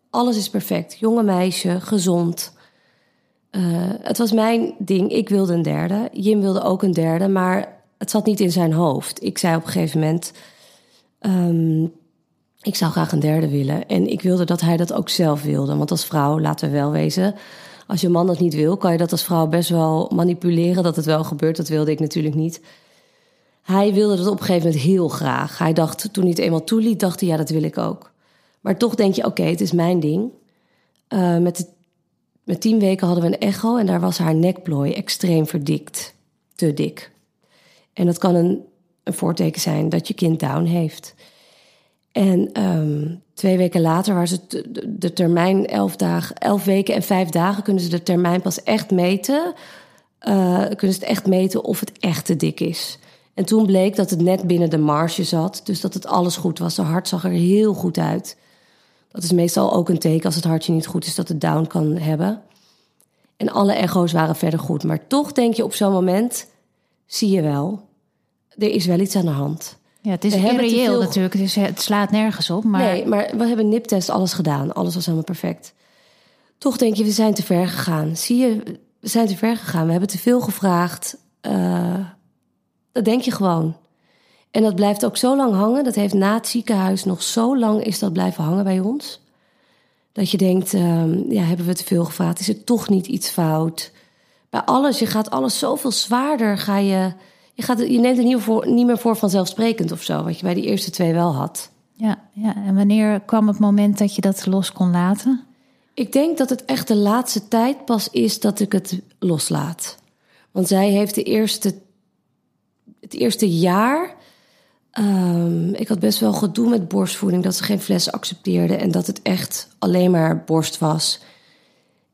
A: alles is perfect. Jonge meisje, gezond. Uh, het was mijn ding, ik wilde een derde. Jim wilde ook een derde, maar het zat niet in zijn hoofd. Ik zei op een gegeven moment: um, Ik zou graag een derde willen. En ik wilde dat hij dat ook zelf wilde. Want als vrouw, laten we wel wezen. Als je man dat niet wil, kan je dat als vrouw best wel manipuleren dat het wel gebeurt. Dat wilde ik natuurlijk niet. Hij wilde dat op een gegeven moment heel graag. Hij dacht, toen hij het eenmaal toeliet, dacht hij, ja, dat wil ik ook. Maar toch denk je, oké, het is mijn ding. Uh, met, de, met tien weken hadden we een echo en daar was haar nekplooi extreem verdikt. Te dik. En dat kan een, voorteken zijn dat je kind down heeft. En um, twee weken later was het de, de, termijn elf dagen, elf weken en vijf dagen kunnen ze de termijn pas echt meten. Uh, kunnen ze het echt meten of het echt te dik is. En toen bleek dat het net binnen de marge zat, dus dat het alles goed was. De hart zag er heel goed uit. Dat is meestal ook een teken als het hartje niet goed is dat het down kan hebben. En alle echo's waren verder goed. Maar toch denk je op zo'n moment, zie je wel, er is wel iets aan de hand.
B: Ja, het is irreëel
A: veel-
B: natuurlijk. Het, is, het slaat nergens op. Maar
A: Nee, maar we hebben niptest, alles gedaan. Alles was helemaal perfect. Toch denk je, we zijn te ver gegaan. Zie je, we zijn te ver gegaan. We hebben te veel gevraagd. Eh, dat denk je gewoon. En dat blijft ook zo lang hangen. Dat heeft na het ziekenhuis nog zo lang is dat blijven hangen bij ons. Dat je denkt, ehm, ja, hebben we te veel gevraagd? Is er toch niet iets fout? Bij alles, je gaat alles zoveel zwaarder. Ga je, je, gaat, je neemt het niet meer, voor, niet meer voor vanzelfsprekend of zo. Wat je bij die eerste twee wel had.
B: ja, ja, en wanneer kwam het moment dat je dat los kon laten?
A: Ik denk dat het echt de laatste tijd pas is dat ik het loslaat. Want zij heeft de eerste, het eerste jaar. ehm, ik had best wel gedoe met borstvoeding, dat ze geen fles accepteerde en dat het echt alleen maar borst was.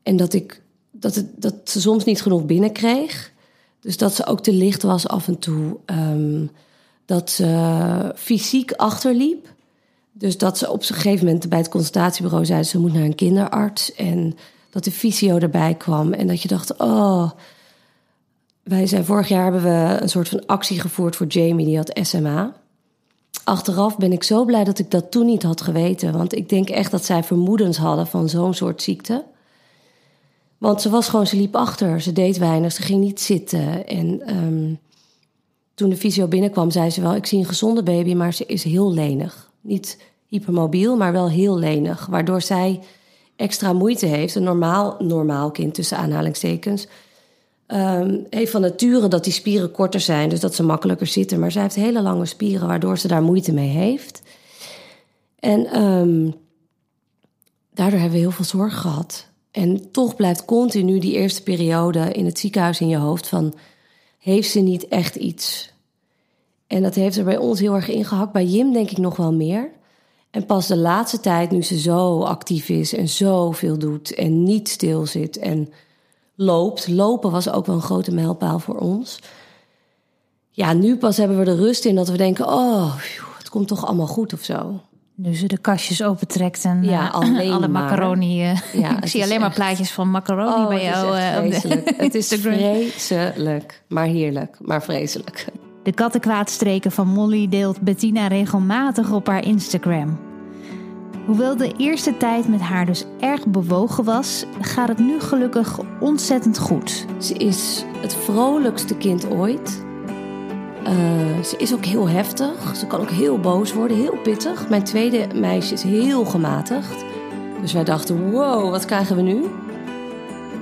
A: En dat, ik, dat, het, dat ze soms niet genoeg binnenkreeg. Dus dat ze ook te licht was af en toe. Ehm, dat ze fysiek achterliep. Dus dat ze op een gegeven moment bij het consultatiebureau zei... ze moet naar een kinderarts. En dat de fysio erbij kwam. En dat je dacht, oh... Wij zijn vorig jaar hebben we een soort van actie gevoerd voor Jamie. Die had SMA. Achteraf ben ik zo blij dat ik dat toen niet had geweten. Want ik denk echt dat zij vermoedens hadden van zo'n soort ziekte. Want ze was gewoon, ze liep achter. Ze deed weinig, ze ging niet zitten. En ehm, toen de fysio binnenkwam, zei ze wel... ik zie een gezonde baby, maar ze is heel lenig. Niet hypermobiel, maar wel heel lenig. Waardoor zij extra moeite heeft. Een normaal, normaal kind, tussen aanhalingstekens... ehm, heeft van nature dat die spieren korter zijn... dus dat ze makkelijker zitten. Maar zij heeft hele lange spieren, waardoor ze daar moeite mee heeft. En ehm, daardoor hebben we heel veel zorg gehad. En toch blijft continu die eerste periode in het ziekenhuis in je hoofd van... heeft ze niet echt iets? En dat heeft er bij ons heel erg ingehakt. Bij Jim denk ik nog wel meer. En pas de laatste tijd, nu ze zo actief is en zoveel doet... en niet stil zit en loopt. Lopen was ook wel een grote mijlpaal voor ons. Ja, nu pas hebben we de rust in dat we denken... oh, het komt toch allemaal goed of zo.
B: Nu ze de kastjes opentrekt en
A: Ja,
B: eh,
A: alleen
B: alle
A: maar.
B: macaroni. eh,
A: Ja,
B: ik zie alleen maar plaatjes van macaroni
A: Oh,
B: bij
A: het is
B: jou. eh,
A: vreselijk. Het is vreselijk, maar heerlijk, maar vreselijk.
B: De kattenkwaadstreken van Molly deelt Bettina regelmatig op haar Instagram. Hoewel de eerste tijd met haar dus erg bewogen was, gaat het nu gelukkig ontzettend goed.
A: Ze is het vrolijkste kind ooit. Uh, ze is ook heel heftig. Ze kan ook heel boos worden, heel pittig. Mijn tweede meisje is heel gematigd. Dus wij dachten, wow, wat krijgen we nu?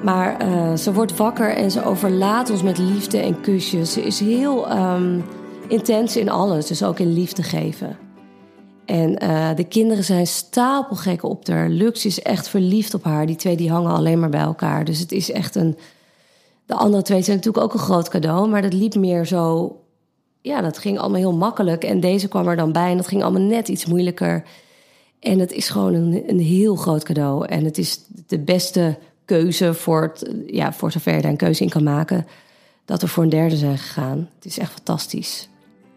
A: Maar uh, ze wordt wakker en ze overlaat ons met liefde en kusjes. Ze is heel um, intens in alles, dus ook in liefde geven. En uh, de kinderen zijn stapelgek op haar. Lux is echt verliefd op haar. Die twee die hangen alleen maar bij elkaar. Dus het is echt een... De andere twee zijn natuurlijk ook een groot cadeau. Maar dat liep meer zo... Ja, dat ging allemaal heel makkelijk. En deze kwam er dan bij en dat ging allemaal net iets moeilijker. En het is gewoon een, een heel groot cadeau. En het is de beste keuze voor, ja, voor zover je daar een keuze in kan maken. Dat we voor een derde zijn gegaan. Het is echt fantastisch.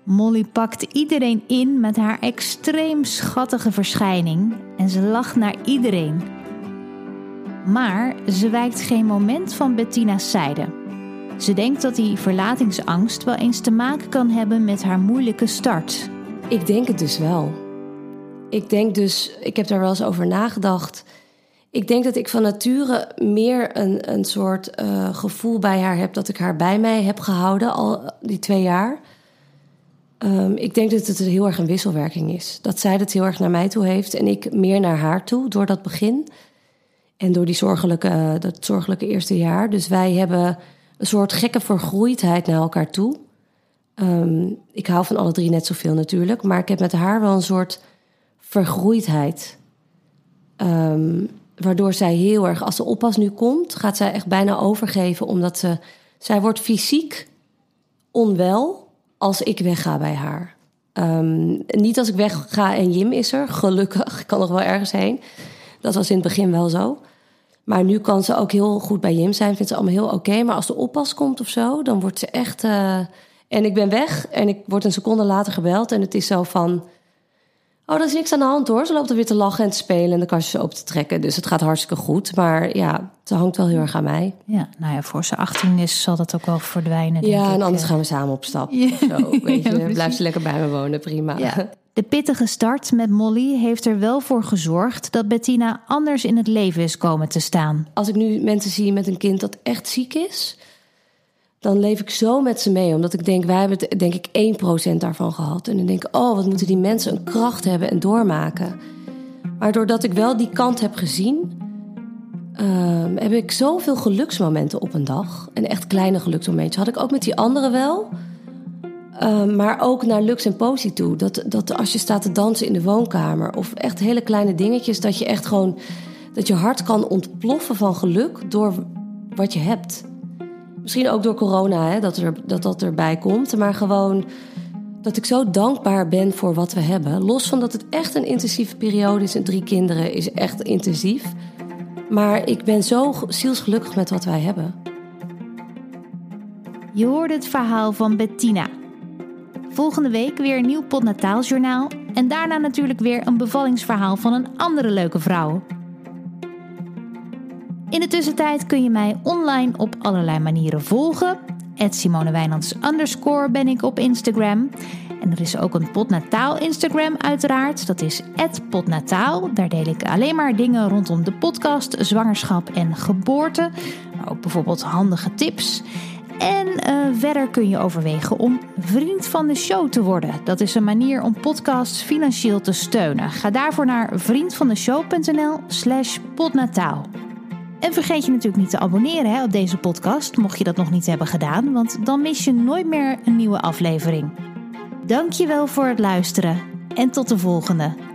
B: Molly pakt iedereen in met haar extreem schattige verschijning en ze lacht naar iedereen. Maar ze wijkt geen moment van Bettina's zijde. Ze denkt dat die verlatingsangst wel eens te maken kan hebben met haar moeilijke start.
A: Ik denk het dus wel. Ik denk dus, ik heb daar wel eens over nagedacht. Ik denk dat ik van nature meer een, een soort uh, gevoel bij haar heb dat ik haar bij mij heb gehouden al die twee jaar. Um, ik denk dat het heel erg een wisselwerking is. Dat zij het heel erg naar mij toe heeft en ik meer naar haar toe door dat begin. En door die zorgelijke, uh, dat zorgelijke eerste jaar. Dus wij hebben een soort gekke vergroeidheid naar elkaar toe. Um, ik hou van alle drie net zoveel natuurlijk. Maar ik heb met haar wel een soort vergroeidheid. Um, waardoor zij heel erg, als de oppas nu komt, gaat zij echt bijna overgeven. Omdat ze, zij wordt fysiek onwel als ik wegga bij haar. Um, niet als ik wegga en Jim is er, gelukkig. Ik kan nog wel ergens heen. Dat was in het begin wel zo. Maar nu kan ze ook heel goed bij Jim zijn. Vindt ze allemaal heel oké. Okay. Maar als de oppas komt of zo, dan wordt ze echt... Uh... En ik ben weg en ik word een seconde later gebeld. En het is zo van... Oh, er is niks aan de hand hoor. Ze loopt er weer te lachen en te spelen en de kastjes open te trekken. Dus het gaat hartstikke goed. Maar ja, ze hangt wel heel erg aan mij.
B: Ja, nou ja, voor ze 18 is, zal dat ook wel verdwijnen.
A: Ja,
B: en
A: anders gaan we samen op stap. Ja. Zo, weet je, ja, blijf ze lekker bij me wonen, prima. Ja.
B: De pittige start met Molly heeft er wel voor gezorgd dat Bettina anders in het leven is komen te staan.
A: Als ik nu mensen zie met een kind dat echt ziek is, dan leef ik zo met ze mee. Omdat ik denk, wij hebben het, denk ik 1% daarvan gehad. En dan denk ik, oh, wat moeten die mensen een kracht hebben en doormaken. Maar doordat ik wel die kant heb gezien, uh, heb ik zoveel geluksmomenten op een dag. En echt kleine geluksmomentjes. Had ik ook met die anderen wel. Uh, maar ook naar Lux en Posi toe. Dat, dat als je staat te dansen in de woonkamer. Of echt hele kleine dingetjes. Dat je echt gewoon. Dat je hart kan ontploffen van geluk door wat je hebt. Misschien ook door corona, hè, dat, er, dat dat erbij komt. Maar gewoon dat ik zo dankbaar ben voor wat we hebben. Los van dat het echt een intensieve periode is. En drie kinderen is echt intensief. Maar ik ben zo zielsgelukkig met wat wij hebben.
B: Je hoorde het verhaal van Bettina. Volgende week weer een nieuw potnataaljournaal. En daarna natuurlijk weer een bevallingsverhaal van een andere leuke vrouw. In de tussentijd kun je mij online op allerlei manieren volgen. Simone underscore ben ik op Instagram. En er is ook een potnataal Instagram uiteraard. Dat is potnataal. Daar deel ik alleen maar dingen rondom de podcast, zwangerschap en geboorte. Maar ook bijvoorbeeld handige tips. En uh, verder kun je overwegen om vriend van de show te worden. Dat is een manier om podcasts financieel te steunen. Ga daarvoor naar vriendvandeshow.nl slash podnataal. En vergeet je natuurlijk niet te abonneren hè, op deze podcast, mocht je dat nog niet hebben gedaan, want dan mis je nooit meer een nieuwe aflevering. Dankjewel voor het luisteren en tot de volgende.